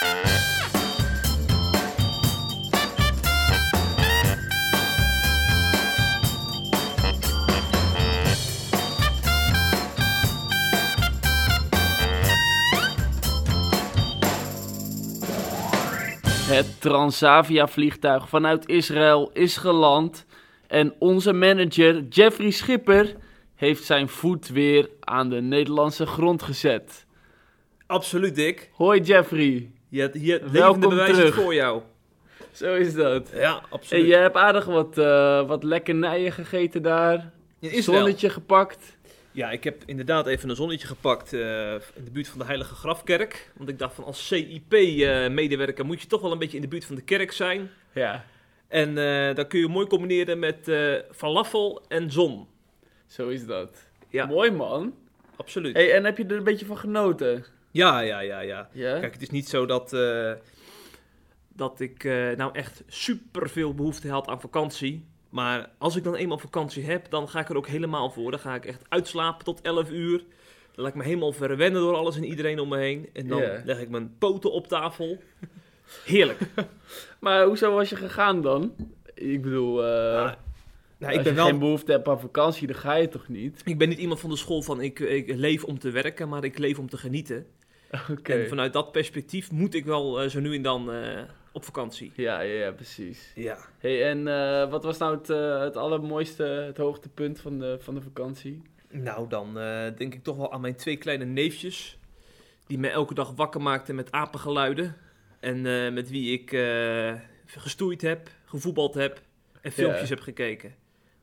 Het Transavia-vliegtuig vanuit Israël is geland en onze manager Jeffrey Schipper heeft zijn voet weer aan de Nederlandse grond gezet. Absoluut, Dick. Hoi Jeffrey, Je, hier, levende bewijs terug. voor jou. zo is dat. Ja, Hey, absoluut. je hebt aardig wat, eh wat lekkernijen gegeten daar, Israël. zonnetje gepakt. Ja, ik heb inderdaad even een zonnetje gepakt eh, in de buurt van de Heilige Grafkerk. Want ik dacht van als CIP-medewerker moet je toch wel een beetje in de buurt van de kerk zijn. Ja, En eh dat kun je mooi combineren met eh falafel en zon. zo is dat. Ja, Mooi man. absoluut. Hey, en heb je er een beetje van genoten? Ja, ja, ja, ja. Kijk, het is niet zo dat, eh, dat ik eh, nou echt super veel behoefte had aan vakantie. Maar als ik dan eenmaal vakantie heb, dan ga ik er ook helemaal voor. Dan ga ik echt uitslapen tot 11 uur. Dan laat ik me helemaal verwennen door alles en iedereen om me heen. En dan leg ik mijn poten op tafel. Heerlijk. Maar hoezo was je gegaan dan? Ik bedoel, eh, Ah, nou, ik, ben je wel, geen behoefte hebt aan vakantie, dan ga je toch niet? ik ben niet iemand van de school van ik, ik leef om te werken, maar ik leef om te genieten. En vanuit dat perspectief moet ik wel eh, zo nu en dan eh, op vakantie. Ja, ja, ja, precies. Ja. Hey, en eh, wat was nou het, eh, het allermooiste, het hoogtepunt van de, van de vakantie? Nou, dan denk ik toch wel aan mijn twee kleine neefjes. Die me elke dag wakker maakten met apengeluiden. En met wie ik gestoeid heb, gevoetbald heb en filmpjes heb gekeken.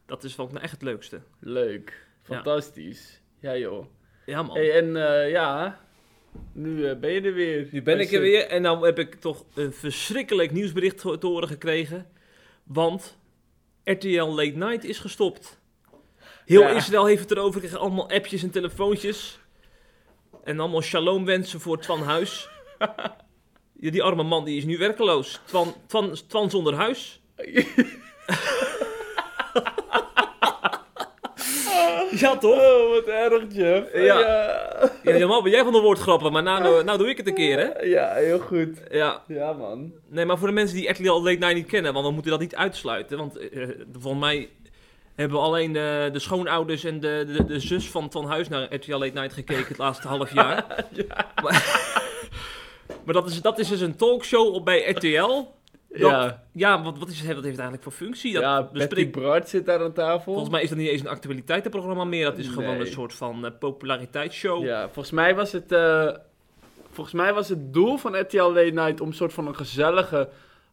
Dat is vond ik nou echt het leukste. Leuk. Ja. Fantastisch. Ja, joh. Ja, man. Hey, en ja, nu eh, ben je er weer. Nu ben ik er weer en dan heb ik toch een verschrikkelijk nieuwsbericht te horen gekregen. Want RTL Late Night is gestopt. Heel Ja. Israël heeft het erover gekregen, allemaal appjes en telefoontjes. En allemaal shalom wensen voor Twan Huis. die arme man die is nu werkeloos. Twan, Twan, Twan zonder huis. ja, toch? Oh, wat erg, Jeff. Ja. Ja, normaal ben jij van de woordgrappen, maar nou, nou doe ik het een keer, hè? ja heel goed. Ja. Ja, man. Nee, maar voor de mensen die RTL Late Night niet kennen, want dan moeten dat niet uitsluiten. Want eh, volgens mij hebben alleen de, de schoonouders en de, de, de zus van Van Huis naar RTL Late Night gekeken het laatste half jaar. Maar, maar dat, is, dat is dus een talkshow op bij RTL. Dat- Ja, Ja, wat, wat, is, het- wat heeft het eigenlijk voor functie? Dat ja Betty bespreekt- Bart zit daar aan tafel. volgens mij is dat niet eens een actualiteitenprogramma meer. Dat is gewoon een soort van eh, populariteitsshow. Ja, volgens mij was het... eh, volgens mij was het doel van RTL Late Night om een soort van een gezellige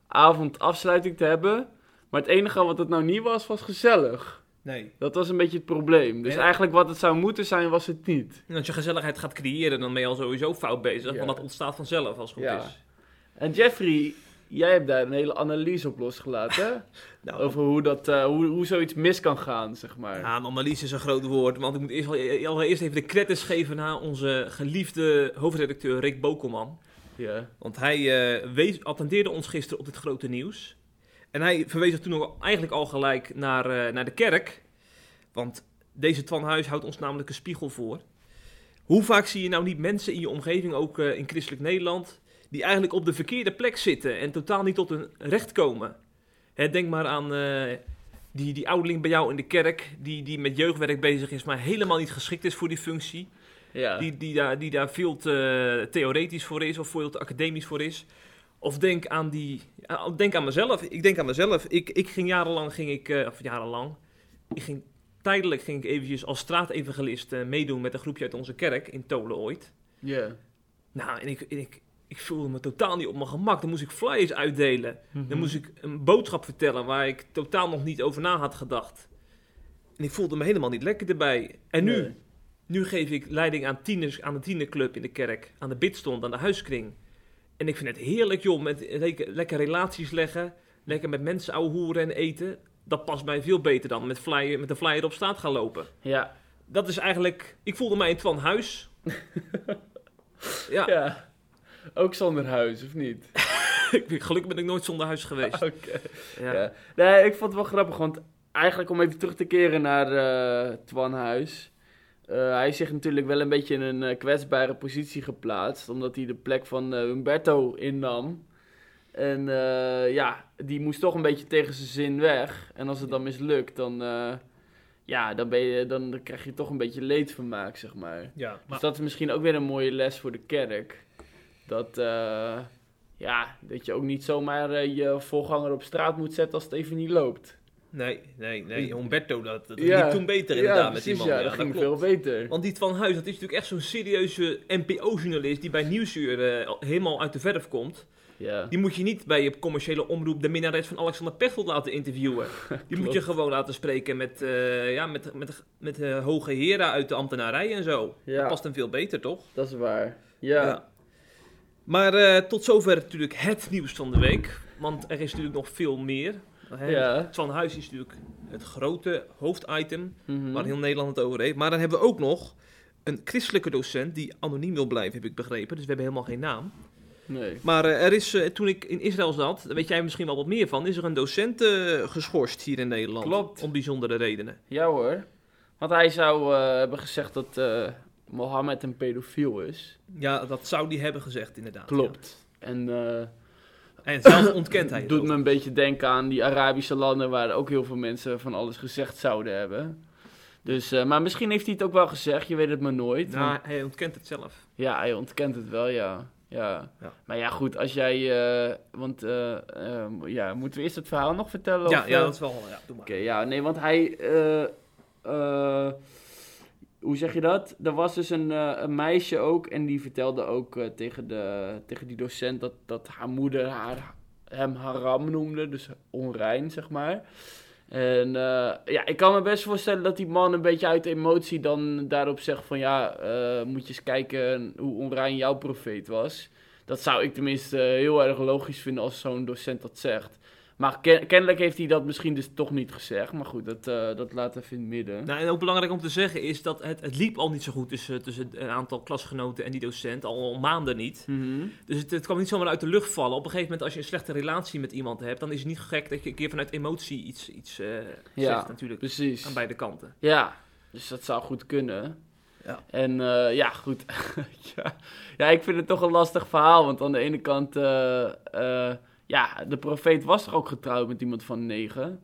avond afsluiting te hebben. Maar het enige wat het nou niet was, was gezellig. Nee. Dat was een beetje het probleem. Dus Ja. eigenlijk wat het zou moeten zijn, was het niet. En als je gezelligheid gaat creëren, dan ben je al sowieso fout bezig. Ja. Want dat ontstaat vanzelf als het goed Ja. is. En Jeffrey, jij hebt daar een hele analyse op losgelaten. Nou, Over hoe, dat, eh, hoe, hoe zoiets mis kan gaan, zeg maar. Ja, een analyse is een groot woord, want ik moet eerst, wel- allereerst even de credits geven naar onze geliefde hoofdredacteur Rick Bokelman. Ja. Want hij eh, wees, attendeerde ons gisteren op dit grote nieuws. En hij verwees er toen ook eigenlijk al gelijk naar, eh, naar de kerk. Want deze Twan Huis houdt ons namelijk een spiegel voor. Hoe vaak zie je nou niet mensen in je omgeving, ook eh, in christelijk Nederland, die eigenlijk op de verkeerde plek zitten en totaal niet tot hun recht komen? Hè, denk maar aan eh, die, die ouderling bij jou in de kerk, die, die met jeugdwerk bezig is, maar helemaal niet geschikt is voor die functie. Ja. Die, die, daar, die daar veel te theoretisch voor is of veel te academisch voor is. Of denk aan die. ja, Denk aan mezelf. Ik denk aan mezelf. Ik, ik ging jarenlang, ging ik, eh, of jarenlang. Ik ging, tijdelijk ging ik eventjes als straatevangelist eh, meedoen met een groepje uit onze kerk in Tolen ooit. Ja. Nou, en ik, en ik, ik voelde me totaal niet op mijn gemak. Dan moest ik flyers uitdelen. Mhm. Dan moest ik een boodschap vertellen waar ik totaal nog niet over na had gedacht. En ik voelde me helemaal niet lekker erbij. En nu, Nee. nu geef ik leiding aan, tieners, aan de tienerclub in de kerk, aan de bidstond, aan de huiskring. En ik vind het heerlijk, joh, met lekker, lekker relaties leggen, lekker met mensen ouwe hoeren en eten. Dat past mij veel beter dan met, flyer, met een flyer op straat gaan lopen. Ja. Dat is eigenlijk, ik voelde mij in Twan Huis. ja, ja. Ook zonder huis, of niet? ik, gelukkig ben ik nooit zonder huis geweest. Oké. Ja. Ja. Nee, ik vond het wel grappig, want eigenlijk om even terug te keren naar eh Twan Huis. eh, hij is zich natuurlijk wel een beetje in een eh, kwetsbare positie geplaatst, omdat hij de plek van Humberto innam. En eh, ja, die moest toch een beetje tegen zijn zin weg. En als het dan mislukt, dan, eh, ja, dan, ben je, dan, dan krijg je toch een beetje leedvermaak, zeg maar. Ja, Dus dat is misschien ook weer een mooie les voor de kerk. Dat, eh, ja, dat je ook niet zomaar eh, je voorganger op straat moet zetten als het even niet loopt. Nee, nee, nee. Humberto, dat, dat Ja. liep toen beter inderdaad ja, met die man. ja, dat ging klopt. veel beter. Want die Van Huis, dat is natuurlijk echt zo'n serieuze NPO-journalist die bij Nieuwsuur eh, helemaal uit de verf komt. Ja. Die moet je niet bij je commerciële omroep de minnares van Alexander Pechtold laten interviewen. Die moet je gewoon laten spreken met, ja, met, met, met hoge heren uit de ambtenarij en zo. Dat past hem veel beter, toch? Dat is waar. Ja. Maar eh, tot zover natuurlijk het nieuws van de week. Want er is natuurlijk nog veel meer. Hè? Ja. Van Huis is natuurlijk het grote hoofditem Mhm. waar heel Nederland het over heeft. Maar dan hebben we ook nog een christelijke docent die anoniem wil blijven, heb ik begrepen. Dus we hebben helemaal geen naam. Nee. Maar eh, er is, eh, toen ik in Israël zat, daar weet jij misschien wel wat meer van, is er een docent geschorst hier in Nederland. Klopt. Om bijzondere redenen. Ja hoor. Want hij zou hebben gezegd dat Mohammed een pedofiel is. Ja, dat zou die hebben gezegd inderdaad. Klopt. En eh. En zelf ontkent hij het doet ook. me een beetje denken aan die Arabische landen waar ook heel veel mensen van alles gezegd zouden hebben. Dus, eh, maar misschien heeft hij het ook wel gezegd, je weet het maar nooit. Nou, Want- hij ontkent het zelf. ja, hij ontkent het wel, ja. Ja. Ja. Maar ja, goed, als jij. eh, want ja, moeten we eerst het verhaal nog vertellen? Ja, of, ja, dat is wel... Ja, doe maar. Oké, ja, nee, want hij. Hoe zeg je dat? Er was dus een, eh, een meisje ook en die vertelde ook eh, tegen, de, tegen die docent dat, dat haar moeder haar, hem haram noemde, dus onrein, zeg maar. En eh, ja, ik kan me best voorstellen dat die man een beetje uit emotie dan daarop zegt van ja, moet je eens kijken hoe onrein jouw profeet was. Dat zou ik tenminste heel erg logisch vinden als zo'n docent dat zegt. Maar ken- kennelijk heeft hij dat misschien dus toch niet gezegd. Maar goed, dat, eh, dat laat even in het midden. Nou, en ook belangrijk om te zeggen is dat het, het liep al niet zo goed tussen, tussen een aantal klasgenoten en die docent, al maanden niet. Mhm. Dus het, het kwam niet zomaar uit de lucht vallen. Op een gegeven moment, als je een slechte relatie met iemand hebt, dan is het niet gek dat je een keer vanuit emotie iets, iets eh, Ja, zegt natuurlijk. Precies. Aan beide kanten. Ja, dus dat zou goed kunnen. Ja. En eh, ja, goed. ja. ja, ik vind het toch een lastig verhaal. Want aan de ene kant, eh, eh, ja, de profeet was toch ook getrouwd met iemand van negen.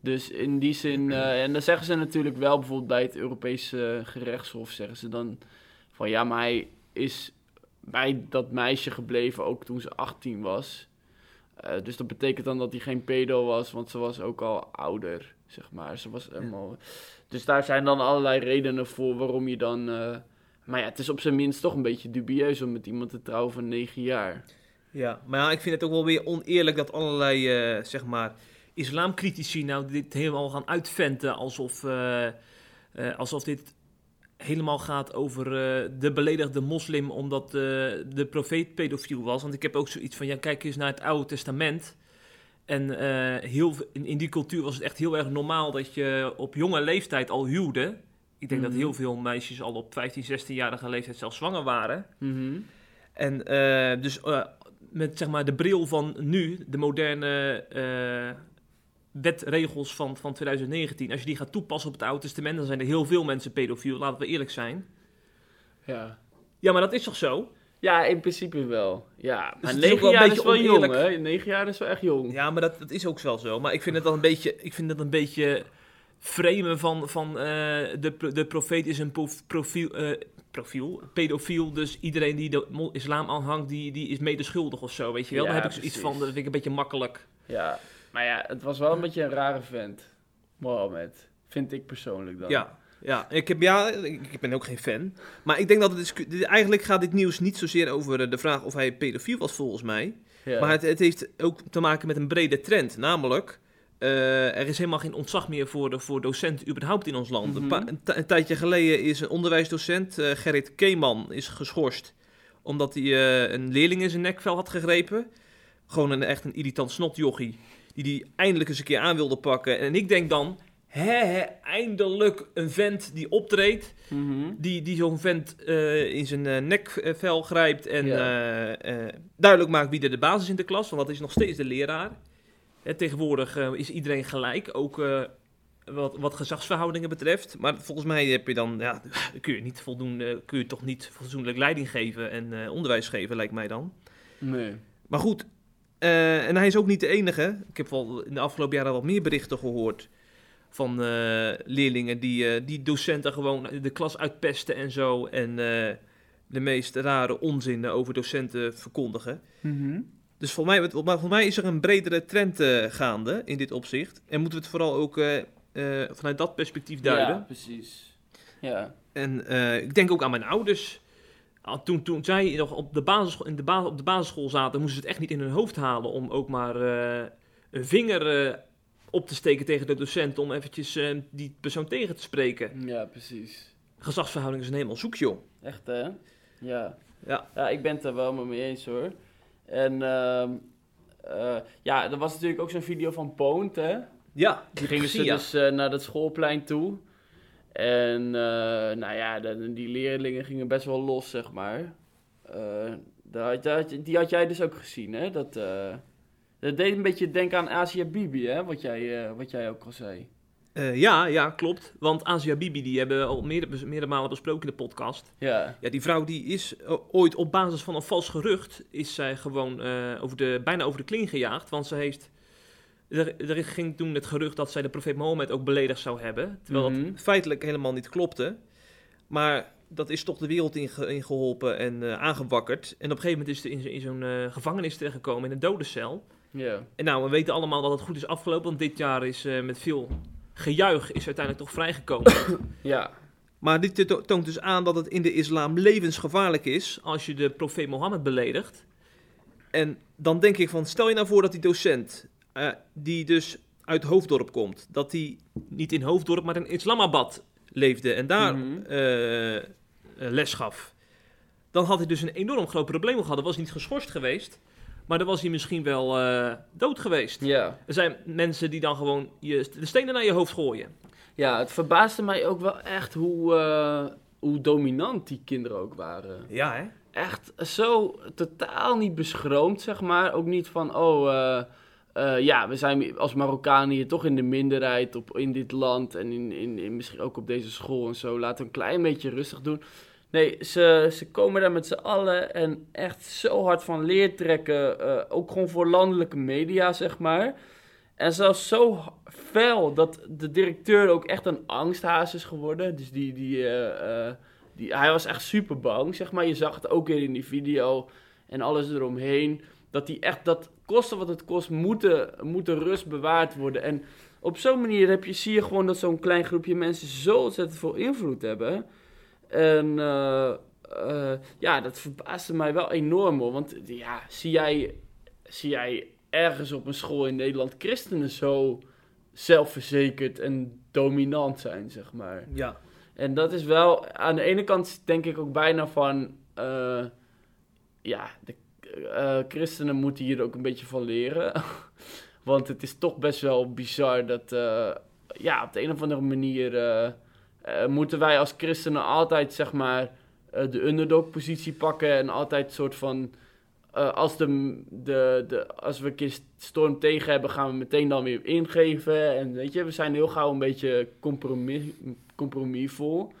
Dus in die zin, eh, en dan zeggen ze natuurlijk wel, bijvoorbeeld bij het Europese gerechtshof, zeggen ze dan van ja, maar hij is bij dat meisje gebleven ook toen ze 18 was. Eh, dus dat betekent dan dat hij geen pedo was, want ze was ook al ouder, zeg maar. Ze was helemaal... Dus daar zijn dan allerlei redenen voor waarom je dan... eh, Maar ja, het is op zijn minst toch een beetje dubieus om met iemand te trouwen van 9 jaar. Ja, maar ja, ik vind het ook wel weer oneerlijk dat allerlei, eh, zeg maar, islamcritici nou dit helemaal gaan uitventen alsof, eh, eh, alsof dit helemaal gaat over de beledigde moslim omdat de profeet pedofiel was. Want ik heb ook zoiets van, ja, kijk eens naar het Oude Testament. En heel, in, in die cultuur was het echt heel erg normaal dat je op jonge leeftijd al huwde. Ik denk dat Mhm. heel veel meisjes al op 15, 16-jarige leeftijd zelfs zwanger waren. Mhm. En dus met zeg maar de bril van nu, de moderne eh, wetregels van, van 2019, als je die gaat toepassen op het Oude Testament, dan zijn er heel veel mensen pedofiel, laten we eerlijk zijn. Ja. Ja, maar dat is toch zo? Ja, in principe wel. Ja, maar 9 wel een jaar is beetje wel jong, hè? 9 jaar is wel echt jong. Ja, maar dat, dat is ook wel zo. Maar ik vind het dan een beetje, ik vind het een beetje framen van, van eh, de, de profeet is een prof- profiel, eh, profiel, pedofiel, dus iedereen die de islam aanhangt, die, die is medeschuldig of zo, weet je wel? Ja, dan heb ik zoiets van, dat vind ik een beetje makkelijk. Ja, maar ja, het was wel een beetje een rare vent. Mohammed. Vind ik persoonlijk dan. Ja, ja, ik, heb, ja, ik ben ook geen fan. Maar ik denk dat het eigenlijk gaat dit nieuws niet zozeer over de vraag of hij pedofiel was, volgens mij. Ja. Maar het, het heeft ook te maken met een brede trend. Namelijk, eh, er is helemaal geen ontzag meer voor, de, voor docenten überhaupt in ons land. Mhm. een, ti- een tijdje geleden is een onderwijsdocent, eh, Gerrit Keeman, is geschorst. Omdat hij eh, een leerling in zijn nekvel had gegrepen. Gewoon een, echt een irritant snotjochie. Die die eindelijk eens een keer aan wilde pakken. En ik denk dan, hè, hè, eindelijk een vent die optreedt. Mhm. Die, die zo'n vent in zijn nekvel grijpt en Ja. duidelijk maakt wie er de basis in de klas. Want dat is nog steeds de leraar. Hè, tegenwoordig eh, is iedereen gelijk. Ook, eh, wat, wat gezagsverhoudingen betreft. Maar volgens mij heb je dan, ja, kun je niet voldoende, kun je toch niet fatsoenlijk leiding geven en eh, onderwijs geven, lijkt mij dan. Nee. Maar goed, eh, en hij is ook niet de enige. Ik heb wel in de afgelopen jaren wat meer berichten gehoord van eh, leerlingen die, eh, die docenten gewoon de klas uitpesten en zo. En eh, de meest rare onzin over docenten verkondigen. Mhm. Dus volgens mij, volgens mij is er een bredere trend eh, gaande in dit opzicht. En moeten we het vooral ook eh, eh, vanuit dat perspectief duiden. Ja, precies. Ja. En ik denk ook aan mijn ouders. Toen, toen zij nog op de, basisschool, in de ba- op de basisschool zaten, moesten ze het echt niet in hun hoofd halen om ook maar een vinger op te steken tegen de docent om eventjes die persoon tegen te spreken. Ja, precies. Gezagsverhoudingen zijn helemaal zoek, joh. Echt, hè? Ja. Ja. Ja, ik ben het er wel met me eens, hoor. En, ehm, eh, ja, er was natuurlijk ook zo'n video van Poont, hè? Ja, Die gingen ze dus eh, naar dat schoolplein toe. En, eh, nou ja, de- die leerlingen gingen best wel los, zeg maar. Je- die had jij dus ook gezien, hè? Dat, dat deed een beetje denken aan Asia Bibi, hè? Wat jij, wat jij ook al zei. Eh, ja, ja, klopt. Want Asia Bibi, die hebben we al meerdere, meerdere malen besproken in de podcast. Ja. Ja, die vrouw die is eh, ooit op basis van een vals gerucht, is zij gewoon eh, over de, bijna over de kling gejaagd. Want ze heeft, er, er ging toen het gerucht dat zij de profeet Mohammed ook beledigd zou hebben. Terwijl Mhm. dat feitelijk helemaal niet klopte. Maar dat is toch de wereld inge- ingeholpen en aangewakkerd. En op een gegeven moment is ze in, in zo'n gevangenis terechtgekomen, in een dodencel. Ja. En nou, we weten allemaal dat het goed is afgelopen, want dit jaar is met veel gejuich is uiteindelijk toch vrijgekomen. Ja. Maar dit to- toont dus aan dat het in de islam levensgevaarlijk is als je de profeet Mohammed beledigt. En dan denk ik van, stel je nou voor dat die docent, eh, die dus uit Hoofddorp komt, dat die niet in Hoofddorp, maar in Islamabad leefde en daar eh, les gaf. Dan had hij dus een enorm groot probleem gehad. Dan was hij niet geschorst geweest, maar dan was hij misschien wel eh, dood geweest. Ja. Er zijn mensen die dan gewoon je, de stenen naar je hoofd gooien. Ja, het verbaasde mij ook wel echt hoe, eh, hoe dominant die kinderen ook waren. Ja, hè? Echt zo totaal niet beschroomd, zeg maar. Ook niet van, oh, eh, eh, ja, we zijn als Marokkanen hier toch in de minderheid op, in dit land. En in, in, in, misschien ook op deze school en zo. Laten we een klein beetje rustig doen. Nee, ze, ze komen daar met z'n allen en echt zo hard van leer trekken. eh, ook gewoon voor landelijke media, zeg maar. En zelfs zo fel dat de directeur ook echt een angsthaas is geworden. Dus die, die, eh, eh, die, hij was echt super bang, zeg maar. Je zag het ook weer in die video en alles eromheen. Dat die echt, dat koste wat het kost, moeten, moeten rust bewaard worden. En op zo'n manier heb je, zie je gewoon dat zo'n klein groepje mensen zo ontzettend veel invloed hebben. En eh, eh, ja, dat verbaasde mij wel enorm hoor. Want ja, zie jij, zie jij ergens op een school in Nederland christenen zo zelfverzekerd en dominant zijn, zeg maar. Ja. En dat is wel, aan de ene kant denk ik ook bijna van, eh, ja, de christenen moeten hier ook een beetje van leren. Want het is toch best wel bizar dat, ja, op de een of andere manier eh, moeten wij als christenen altijd, zeg maar, eh, de underdog-positie pakken en altijd soort van, eh, als, de, de, de, als we een keer storm tegen hebben, gaan we meteen dan weer ingeven. En weet je, we zijn heel gauw een beetje compromis, compromisvol.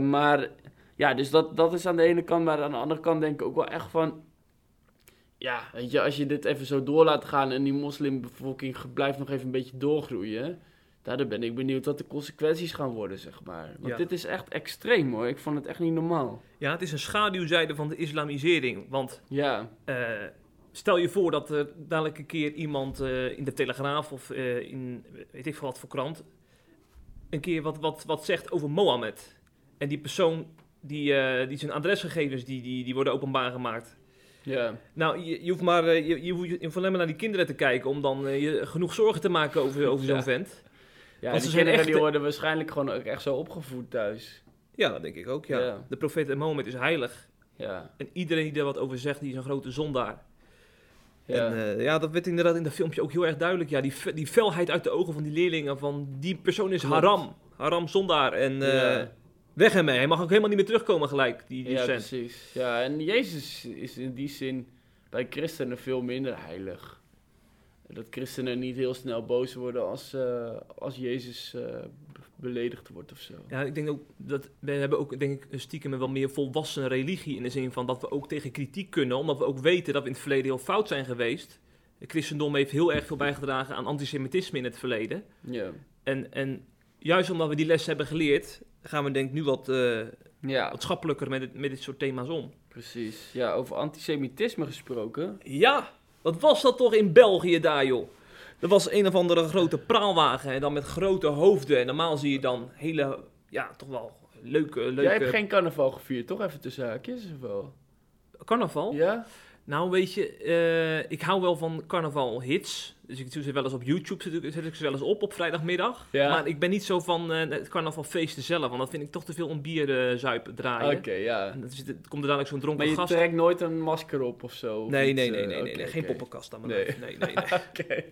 Maar ja, dus dat, dat is aan de ene kant. Maar aan de andere kant denk ik ook wel echt van... Ja, weet je, als je dit even zo door laat gaan en die moslimbevolking blijft nog even een beetje doorgroeien... Daar ben ik benieuwd wat de consequenties gaan worden, zeg maar. Want Ja. dit is echt extreem hoor. Ik vond het echt niet normaal. Ja, het is een schaduwzijde van de islamisering. Want Ja, eh, stel je voor dat er dadelijk een keer iemand eh, in de Telegraaf of eh, in weet ik veel wat voor krant... een keer wat, wat, wat zegt over Mohammed. En die persoon, die, die zijn adresgegevens, die, die, die worden openbaar gemaakt. ja. Nou, je, je hoeft maar je, je, hoeft- alleen maar naar die kinderen te kijken... om dan je genoeg zorgen te maken over, over zo'n Ja. vent. Ja, Want die kinderen echt- die worden waarschijnlijk gewoon ook echt zo opgevoed thuis. Ja, dat denk ik ook, ja. Ja. De profeet Mohammed is heilig. Ja, En iedereen die er wat over zegt, die is een grote zondaar. ja. En eh, ja, dat werd inderdaad in dat filmpje ook heel erg duidelijk. Ja, die, die felheid uit de ogen van die leerlingen. Van die persoon is Klopt. haram. Haram zondaar. En Ja. weg ermee. Hij mag ook helemaal niet meer terugkomen gelijk, die, die ja, cent. precies. Ja, en Jezus is in die zin bij christenen veel minder heilig. Dat christenen niet heel snel boos worden als, eh, als Jezus eh, be- beledigd wordt of zo. Ja, ik denk ook dat we hebben ook denk ik stiekem een wel meer volwassen religie in de zin van dat we ook tegen kritiek kunnen, omdat we ook weten dat we in het verleden heel fout zijn geweest. Het christendom heeft heel erg veel bijgedragen aan antisemitisme in het verleden. Ja. En, en juist omdat we die les hebben geleerd, gaan we denk ik nu wat, eh, Ja, wat schappelijker met, het, met dit soort thema's om. precies. Ja, over antisemitisme gesproken. Ja, wat was dat toch in België daar, joh? Er was een of andere grote praalwagen en dan met grote hoofden. En normaal zie je dan hele, ja, toch wel leuke, leuke... Jij hebt geen carnaval gevierd, toch? Even tussen haakjes of wel? carnaval? Ja? Nou, weet je, eh, ik hou wel van carnaval hits. Dus ik doe ze wel eens op YouTube, zet ik, zet ik ze wel eens op op vrijdagmiddag. Ja. Maar ik ben niet zo van eh, het carnavalfeesten zelf, want dat vind ik toch te veel om bier eh, zuipen draaien. Oké, ja. En het komt er dadelijk zo'n Maar dronken je gast. trekt nooit een masker op of zo? of Nee, nee, nee, nee, nee, geen poppenkast aan mijn Nee. Nee, nee, nee. Oké.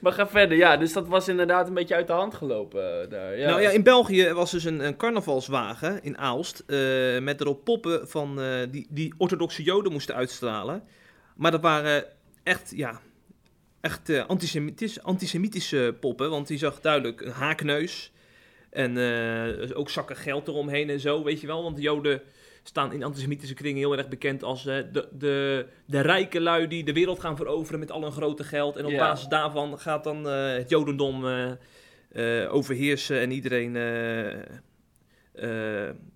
Maar ga verder, ja. Dus dat was inderdaad een beetje uit de hand gelopen eh, daar. Ja. Nou ja, in België was dus een, een carnavalswagen in Aalst. met erop poppen van, die, die orthodoxe joden moesten uitstralen. Maar dat waren echt, ja, echt eh, antisemitis- antisemitische poppen. Want die zag duidelijk een haakneus. En eh, ook zakken geld eromheen en zo, weet je wel. Want de joden staan in antisemitische kringen heel erg bekend als eh, de, de, de rijke lui die de wereld gaan veroveren met al hun grote geld. En op Ja. basis daarvan gaat dan het jodendom overheersen en iedereen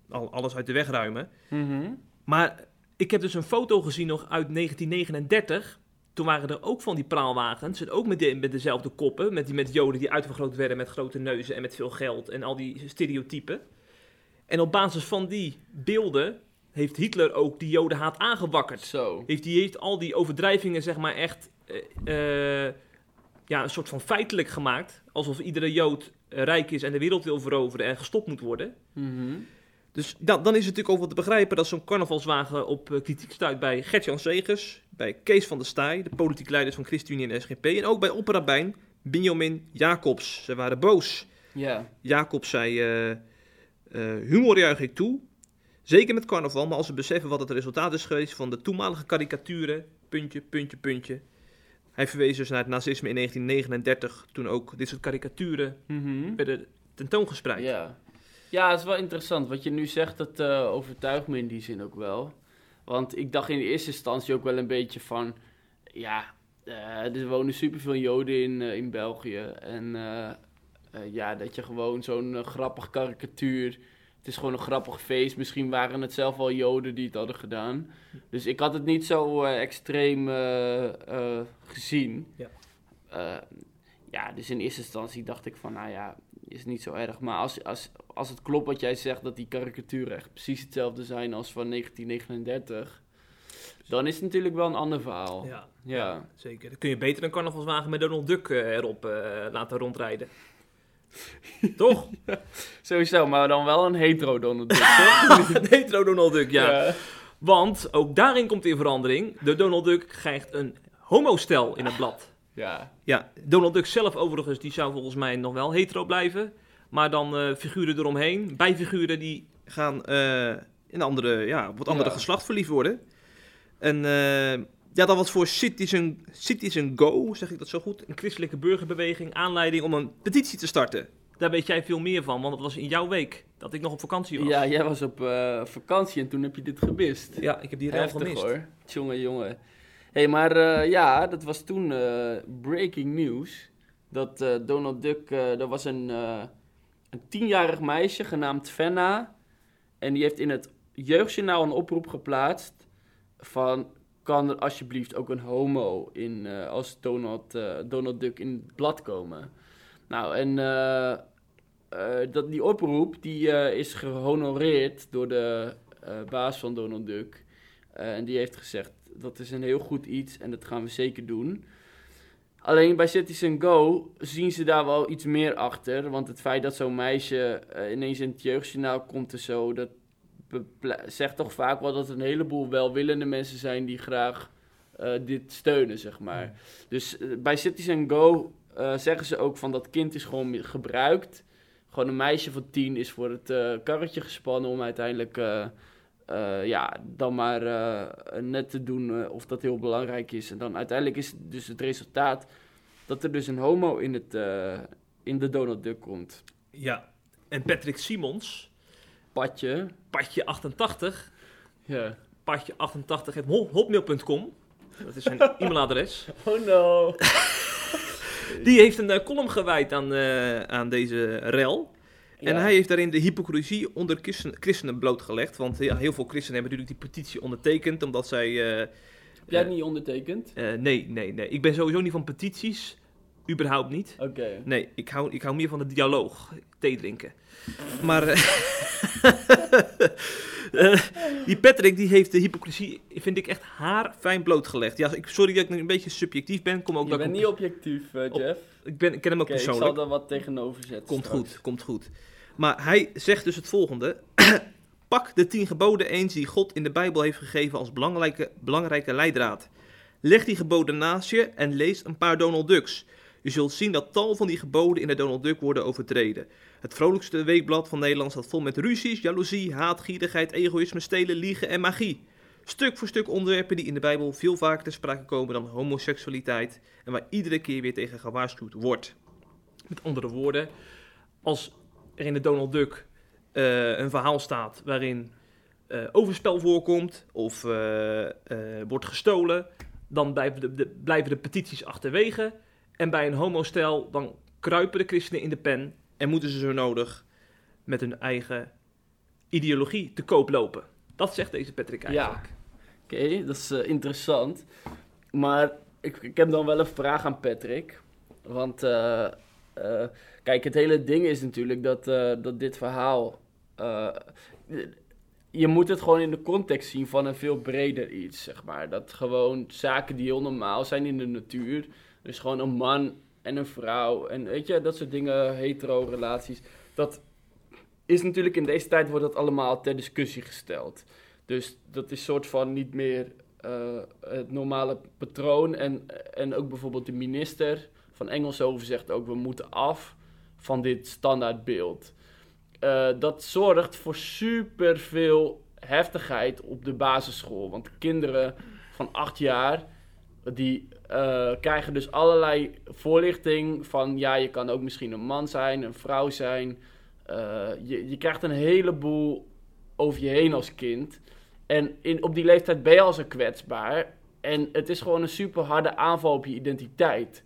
al, alles uit de weg ruimen. Mhm. Maar ik heb dus een foto gezien nog uit 1939. Toen waren er ook van die praalwagens. En ook met, de, met dezelfde koppen. Met, die, met joden die uitvergroot werden met grote neuzen en met veel geld. En al die stereotypen. En op basis van die beelden heeft Hitler ook die jodenhaat aangewakkerd. Zo. Heeft, die heeft al die overdrijvingen zeg maar echt eh, eh, ja, een soort van feitelijk gemaakt. Alsof iedere jood eh, rijk is en de wereld wil veroveren en gestopt moet worden. Mhm. Dus ja, dan is het natuurlijk ook wel te begrijpen dat zo'n carnavalswagen op kritiek stuit bij Gert-Jan Segers, bij Kees van der Staaij, de politiek leiders van ChristenUnie en SGP, en ook bij opperrabijn Benjamin Jacobs. Ze waren boos. Ja. Jacobs zei, eh, humor juich ik toe, zeker met carnaval, maar als we beseffen wat het resultaat is geweest van de toenmalige karikaturen, puntje, puntje, puntje. Hij verwees dus naar het nazisme in 1939, toen ook dit soort karikaturen Mhm. werden tentoongespreid. Ja. Ja, het is wel interessant. Wat je nu zegt, dat eh, overtuigt me in die zin ook wel. Want ik dacht in de eerste instantie ook wel een beetje van... Ja, eh, er wonen superveel Joden in, eh, in België. En eh, ja, dat je gewoon zo'n grappig karikatuur... Het is gewoon een grappig feest. Misschien waren het zelf wel Joden die het hadden gedaan. Dus ik had het niet zo extreem gezien. Ja. Ja, dus in eerste instantie dacht ik van, nou ja, is niet zo erg. Maar als, als, als het klopt wat jij zegt, dat die karikaturen echt precies hetzelfde zijn als van 1939, dan is het natuurlijk wel een ander verhaal. Ja, Ja. zeker. Dan kun je beter een carnavalswagen met Donald Duck eh, erop eh, laten rondrijden. Toch? Sowieso, maar dan wel een hetero Donald Duck, toch? een hetero Donald Duck, ja. Want ook daarin komt in verandering. De Donald Duck krijgt een homostel in het blad. Ja. Ja, Donald Duck zelf overigens, die zou volgens mij nog wel hetero blijven. Maar dan eh, figuren eromheen, bijfiguren die gaan eh, in andere, ja, op het andere Ja. geslacht verliefd worden. En eh, ja, dat was voor Citizen, Citizen Go, zeg ik dat zo goed, een christelijke burgerbeweging, aanleiding om een petitie te starten. Daar weet jij veel meer van, want het was in jouw week dat ik nog op vakantie was. Ja, jij was op vakantie en toen heb je dit gemist. Ja, ik heb die Heftig gemist. hoor. Jongen, jongen. Hé, hey, maar eh, ja, dat was toen eh, breaking news. Dat eh, Donald Duck, er was een, een tienjarig meisje genaamd Fenna. En die heeft in het jeugdjournaal een oproep geplaatst van... Kan er alsjeblieft ook een homo in, als Donald, Donald Duck in het blad komen? Nou, en dat, die oproep die, is gehonoreerd door de baas van Donald Duck. En die heeft gezegd, dat is een heel goed iets en dat gaan we zeker doen. Alleen bij Citizen Go zien ze daar wel iets meer achter. Want het feit dat zo'n meisje eh, ineens in het jeugdjournaal komt en zo... dat zegt toch vaak wel dat er een heleboel welwillende mensen zijn... die graag eh, dit steunen, zeg maar. Dus eh, bij Citizen Go zeggen ze ook van dat kind is gewoon gebruikt. Gewoon een meisje van tien is voor het karretje gespannen om uiteindelijk... eh, ja, dan maar eh, net te doen eh, of dat heel belangrijk is. En dan uiteindelijk is dus het resultaat dat er dus een homo in, het, in de Donald Duck komt. Ja. En Patrick Simons, Patje. patje 88, Ja. patje 88 hotmail.com. Dat is zijn e-mailadres. Oh no. Die heeft een column gewijd aan, aan deze rel. En Ja. hij heeft daarin de hypocrisie onder christen- christenen blootgelegd. Want ja, heel veel christenen hebben natuurlijk die petitie ondertekend, omdat zij... eh, Heb jij het niet ondertekend? eh, nee, nee, nee. Ik ben sowieso niet van petities. Überhaupt niet. Oké. Nee, ik hou, ik hou meer van de dialoog. Thee drinken. Maar eh, eh, die Patrick die heeft de hypocrisie, vind ik echt haar fijn blootgelegd. Ja, ik, sorry dat ik een beetje subjectief ben. Kom ook Je bent niet objectief, eh, Op- Jeff. ik, ben, ik ken hem ook Oké, ik persoonlijk. zal er wat tegenover zetten. Komt straks. goed, komt goed. Maar hij zegt dus het volgende. Pak de tien geboden eens die God in de Bijbel heeft gegeven als belangrijke, belangrijke leidraad. Leg die geboden naast je en lees een paar Donald Ducks. Je zult zien dat tal van die geboden in de Donald Duck worden overtreden. Het vrolijkste weekblad van Nederland staat vol met ruzies, jaloezie, haat, gierigheid, egoïsme, stelen, liegen en magie. Stuk voor stuk onderwerpen die in de Bijbel veel vaker ter sprake komen dan homoseksualiteit en waar iedere keer weer tegen gewaarschuwd wordt. Met andere woorden, als er in de Donald Duck eh, een verhaal staat waarin eh, overspel voorkomt of eh, wordt gestolen, dan blijven de- blijven de petities achterwege. En bij een homostel, dan kruipen de christenen in de pen en moeten ze zo nodig met hun eigen ideologie te koop lopen. Dat zegt deze Patrick eigenlijk. Oké, dat is eh, interessant. Maar ik, ik heb dan wel een vraag aan Patrick. Want eh, eh, kijk, het hele ding is natuurlijk dat, dat dit verhaal. je moet het gewoon in de context zien van een veel breder iets, zeg maar. Dat gewoon zaken die heel normaal zijn in de natuur. Dus gewoon een man en een vrouw. En weet je, dat soort dingen, hetero-relaties. Dat is natuurlijk in deze tijd wordt dat allemaal ter discussie gesteld. Dus dat is soort van niet meer eh, het normale patroon. En, en ook bijvoorbeeld de minister van Engelshoven zegt ook... we moeten af van dit standaardbeeld. Eh, dat zorgt voor superveel heftigheid op de basisschool. Want kinderen van acht jaar... die eh, krijgen dus allerlei voorlichting van... ja, je kan ook misschien een man zijn, een vrouw zijn... Eh, je, je krijgt een heleboel over je heen als kind. En in, op die leeftijd ben je al zo kwetsbaar. En het is gewoon een super harde aanval op je identiteit.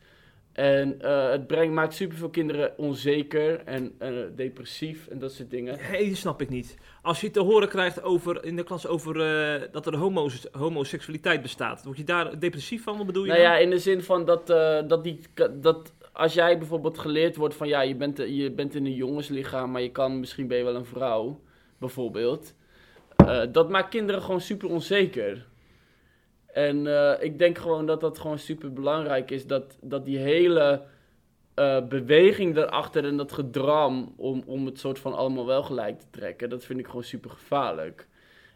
En eh, het brengt, maakt superveel kinderen onzeker en eh, depressief en dat soort dingen. Hé, die snap ik niet. Als je te horen krijgt over, in de klas over eh, dat er homo's, homoseksualiteit bestaat, word je daar depressief van? Wat bedoel je? Nou dan? ja, in de zin van dat, dat, die, dat als jij bijvoorbeeld geleerd wordt van ja, je bent, je bent in een jongenslichaam, maar je kan misschien ben je wel een vrouw, bijvoorbeeld. Dat maakt kinderen gewoon super onzeker. En eh, ik denk gewoon dat dat gewoon super belangrijk is. Dat, dat die hele eh, beweging daarachter en dat gedram om, om het soort van allemaal wel gelijk te trekken, dat vind ik gewoon super gevaarlijk.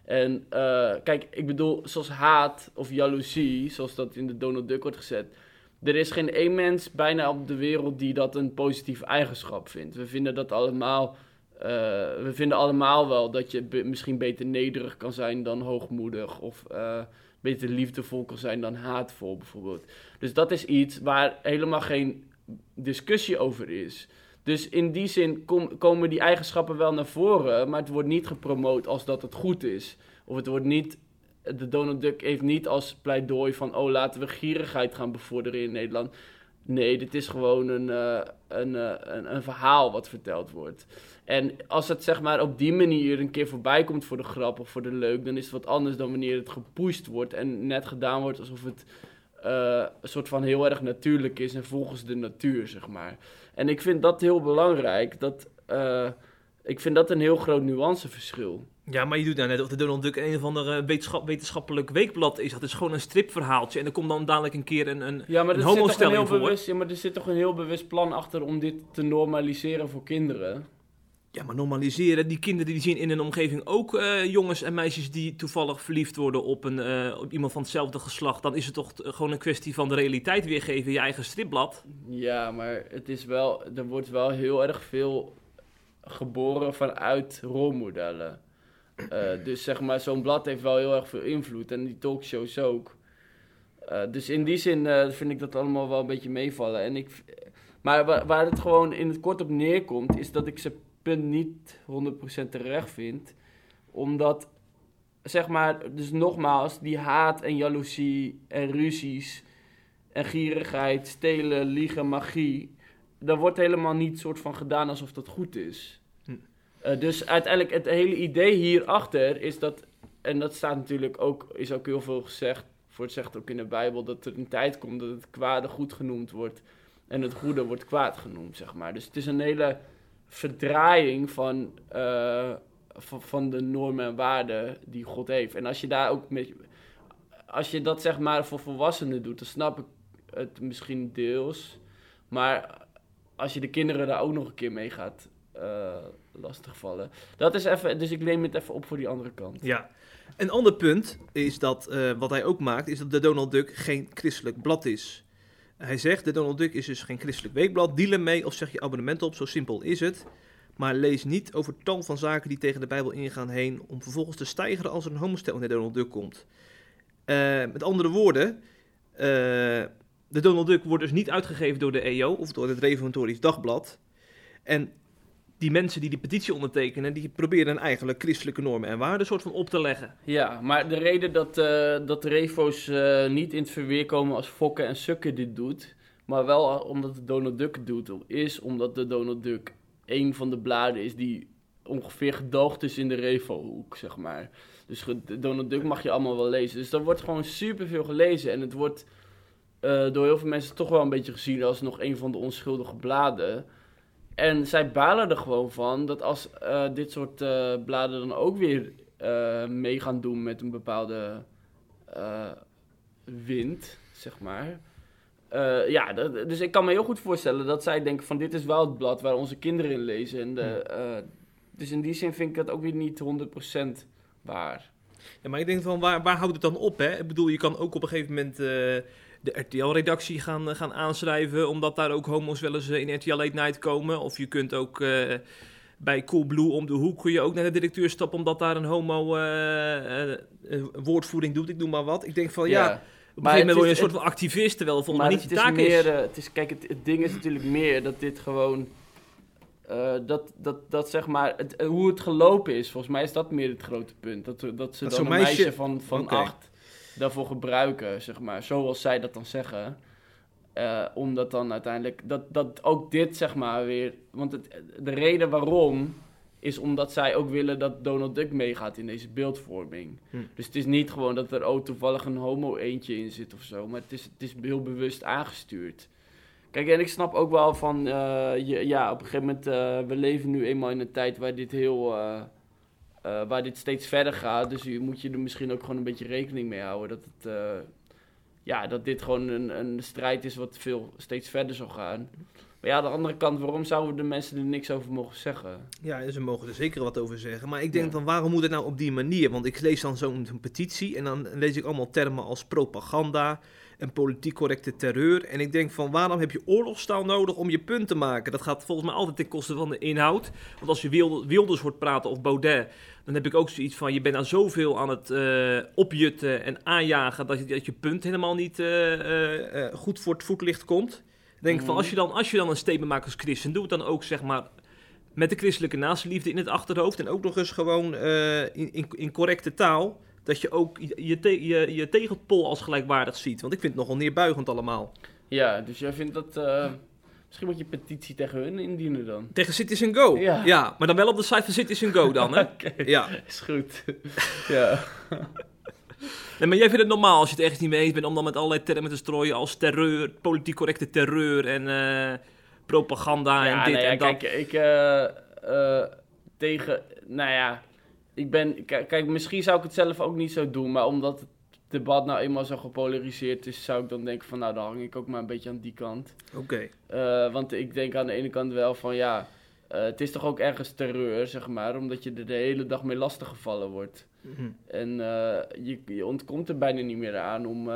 En eh, kijk, ik bedoel, zoals haat of jaloezie, zoals dat in de Donald Duck wordt gezet. Er is geen één mens bijna op de wereld die dat een positieve eigenschap vindt. We vinden dat allemaal. we vinden allemaal wel dat je misschien beter nederig kan zijn dan hoogmoedig. Of beter liefdevol kan zijn dan haatvol, bijvoorbeeld. Dus dat is iets waar helemaal geen discussie over is. Dus in die zin kom- komen die eigenschappen wel naar voren, maar het wordt niet gepromoot als dat het goed is. Of het wordt niet, de Donald Duck heeft niet als pleidooi van, oh laten we gierigheid gaan bevorderen in Nederland. Nee, dit is gewoon een, eh, eh, een, een verhaal wat verteld wordt. En als het zeg maar op die manier een keer voorbij komt voor de grap of voor de leuk, dan is het wat anders dan wanneer het gepusht wordt en net gedaan wordt alsof het eh, een soort van heel erg natuurlijk is en volgens de natuur, zeg maar. En ik vind dat heel belangrijk. Dat, eh, ik vind dat een heel groot nuanceverschil. Ja, maar je doet nou net of de Donald Duck een of ander eh, wetenschap, wetenschappelijk weekblad is. Dat is gewoon een stripverhaaltje. En er komt dan dadelijk een keer een, een, Ja, maar een een heel voor. bewust, ja, maar er zit toch een heel bewust plan achter om dit te normaliseren voor kinderen. Ja, maar normaliseren. Die kinderen die zien in hun omgeving ook eh, jongens en meisjes die toevallig verliefd worden op, een, eh, op iemand van hetzelfde geslacht. Dan is het toch t- gewoon een kwestie van de realiteit weergeven je eigen stripblad. Ja, maar het is wel, er wordt wel heel erg veel geboren vanuit rolmodellen. Eh, dus zeg maar, zo'n blad heeft wel heel erg veel invloed. En die talkshows ook. Eh, dus in die zin eh, vind ik dat allemaal wel een beetje meevallen. En ik, maar wa- waar het gewoon in het kort op neerkomt, is dat ik zijn punt niet 100% terecht vind. Omdat, zeg maar, dus nogmaals, die haat en jaloezie en ruzies en gierigheid, stelen, liegen, magie. Daar wordt helemaal niet soort van gedaan alsof dat goed is. Hm. Eh, dus uiteindelijk, het hele idee hierachter is dat, en dat staat natuurlijk ook, is ook heel veel gezegd, voor het zegt ook in de Bijbel, dat er een tijd komt dat het kwade goed genoemd wordt en het goede wordt kwaad genoemd, zeg maar. Dus het is een hele verdraaiing van, eh, van, van de normen en waarden die God heeft. En als je daar ook met, als je dat zeg maar voor volwassenen doet, dan snap ik het misschien deels. Maar als je de kinderen daar ook nog een keer mee gaat eh, lastigvallen. Dat is even, dus ik neem het even op voor die andere kant. Ja. Een ander punt is dat, eh, wat hij ook maakt, is dat de Donald Duck geen christelijk blad is. Hij zegt, de Donald Duck is dus geen christelijk weekblad. Deal ermee of zeg je abonnement op, zo simpel is het. Maar lees niet over tal van zaken die tegen de Bijbel ingaan heen... om vervolgens te stijgeren als er een homostel in Donald Duck komt. Eh, met andere woorden, eh, de Donald Duck wordt dus niet uitgegeven door de EO... of door het Reformatorisch Dagblad. En die mensen die die petitie ondertekenen... die proberen eigenlijk christelijke normen en waarden soort van op te leggen. Ja, maar de reden dat, eh, dat de refo's eh, niet in het verweer komen als Fokken en Sukken dit doet, maar wel omdat de Donald Duck het doet, is omdat de Donald Duck een van de bladen is die ongeveer gedoogd is in de refo-hoek, zeg maar. Dus Donald Duck mag je allemaal wel lezen. Dus er wordt gewoon superveel gelezen en het wordt eh, door heel veel mensen toch wel een beetje gezien als nog een van de onschuldige bladen. En zij balen er gewoon van dat als eh, dit soort eh, bladen dan ook weer eh, mee gaan doen met een bepaalde wind, zeg maar. Ja, dat- dus ik kan me heel goed voorstellen dat zij denken van dit is wel het blad waar onze kinderen in lezen. En de, eh, dus in die zin vind ik het ook weer niet 100% waar. Ja, maar ik denk van, waar, waar houdt het dan op? Hè? Ik bedoel, je kan ook op een gegeven moment de RTL-redactie gaan, eh, gaan aanschrijven... omdat daar ook homo's wel eens eh, in RTL Late Night komen. Of je kunt ook eh, bij Coolblue om de hoek kun je ook naar de directeur stappen... omdat daar een homo woordvoering doet, ik noem maar wat. Ik denk van, ja, op een Maar gegeven moment word je een soort van activist... terwijl het volgens mij niet het je is taak meer, is. het is. Kijk, het, het ding is natuurlijk meer dat dit gewoon. dat, dat, dat zeg maar, het, hoe het gelopen is, volgens mij is dat meer het grote punt. Dat, dat ze Dat dan zo'n een meisje- meisje, van, van acht daarvoor gebruiken, zeg maar. Zoals zij dat dan zeggen. Eh, omdat dan uiteindelijk, dat, dat ook dit zeg maar weer, want het, de reden waarom is omdat zij ook willen dat Donald Duck meegaat in deze beeldvorming. Hm. Dus het is niet gewoon dat er oh, toevallig een homo eentje in zit of zo, maar het is, het is heel bewust aangestuurd. Kijk, en ik snap ook wel van, eh, je, ja, op een gegeven moment, eh, we leven nu eenmaal in een tijd waar dit heel, eh, waar dit steeds verder gaat. Dus je moet je er misschien ook gewoon een beetje rekening mee houden dat het, eh, ja, dat dit gewoon een, een strijd is wat veel steeds verder zal gaan. Maar ja, aan de andere kant, waarom zouden de mensen er niks over mogen zeggen? Ja, ze mogen er zeker wat over zeggen. Maar ik denk Ja. van waarom moet het nou op die manier? Want ik lees dan zo'n petitie en dan lees ik allemaal termen als propaganda en politiek correcte terreur. En ik denk van waarom heb je oorlogstaal nodig om je punt te maken? Dat gaat volgens mij altijd ten koste van de inhoud. Want als je Wilde- Wilders hoort praten of Baudet, dan heb ik ook zoiets van je bent aan zoveel aan het eh, opjutten en aanjagen dat je, dat je punt helemaal niet eh, eh, goed voor het voetlicht komt. Ik denk van Mhm. als je, dan, als je dan een statement maakt als christen, doe het dan ook zeg maar met de christelijke naastenliefde in het achterhoofd. En ook nog eens gewoon in, in, in correcte taal. Dat je ook je, je, te- je, je tegenpol als gelijkwaardig ziet. Want ik vind het nogal neerbuigend allemaal. Ja, dus jij vindt dat... eh, misschien moet je petitie tegen hun indienen dan. Tegen Citizen Go. Ja. maar dan wel op de site van Citizen Go dan, hè? Ja. is goed. ja. Nee, maar jij vindt het normaal als je het ergens niet mee eens bent om dan met allerlei termen te strooien als terreur, politiek correcte terreur en eh, propaganda en dit nou ja, en dat. Kijk, ik eh, tegen, nou ja, ik ben, kijk, misschien zou ik het zelf ook niet zo doen, maar omdat het debat nou eenmaal zo gepolariseerd is, zou ik dan denken van, nou, dan hang ik ook maar een beetje aan die kant. Oké. Eh, want ik denk aan de ene kant wel van, ja, eh, het is toch ook ergens terreur, zeg maar, omdat je er de hele dag mee lastiggevallen wordt. Mhm. En eh, je, je ontkomt er bijna niet meer aan om.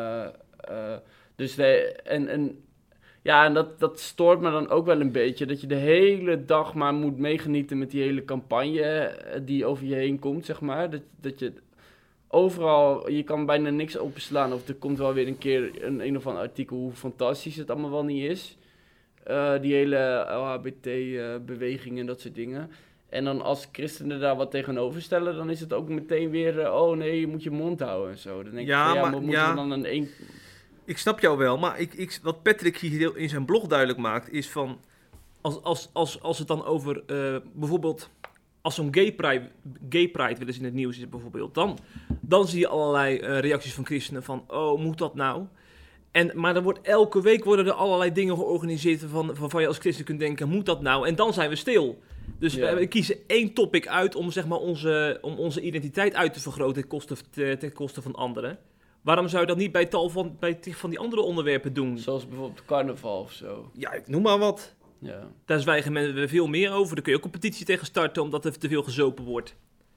dus de, en, en ja, en dat, dat stoort me dan ook wel een beetje. Dat je de hele dag maar moet meegenieten met die hele campagne eh, die over je heen komt, zeg maar. Dat, dat je overal, je kan bijna niks openslaan. Of er komt wel weer een keer een, een of ander artikel hoe fantastisch het allemaal wel niet is. Eh, die hele LHBT-beweging en dat soort dingen. En dan als christenen daar wat tegenover stellen, dan is het ook meteen weer, eh, oh nee, je moet je mond houden en zo. Dan denk Ja, ik, van, ja, maar- maar moeten ja. we dan een één... Ik snap jou wel, maar ik, ik, wat Patrick hier in zijn blog duidelijk maakt, is van... Als, als, als, als het dan over eh, bijvoorbeeld... Als zo'n gay pride, gay pride wel eens in het nieuws is bijvoorbeeld... Dan, dan zie je allerlei eh, reacties van christenen van... Oh, moet dat nou? En, maar er wordt, elke week worden er allerlei dingen georganiseerd... Van, waarvan je als christen kunt denken, moet dat nou? En dan zijn we stil. Dus Ja. we, we kiezen één topic uit om, zeg maar, onze, om onze identiteit uit te vergroten... ten koste, ten koste van anderen. Waarom zou je dat niet bij tal van, bij van die andere onderwerpen doen? Zoals bijvoorbeeld carnaval of zo. Ja, ik noem maar wat. Ja. Daar zwijgen mensen veel meer over. Daar kun je ook een petitie tegen starten omdat er te veel gezopen wordt.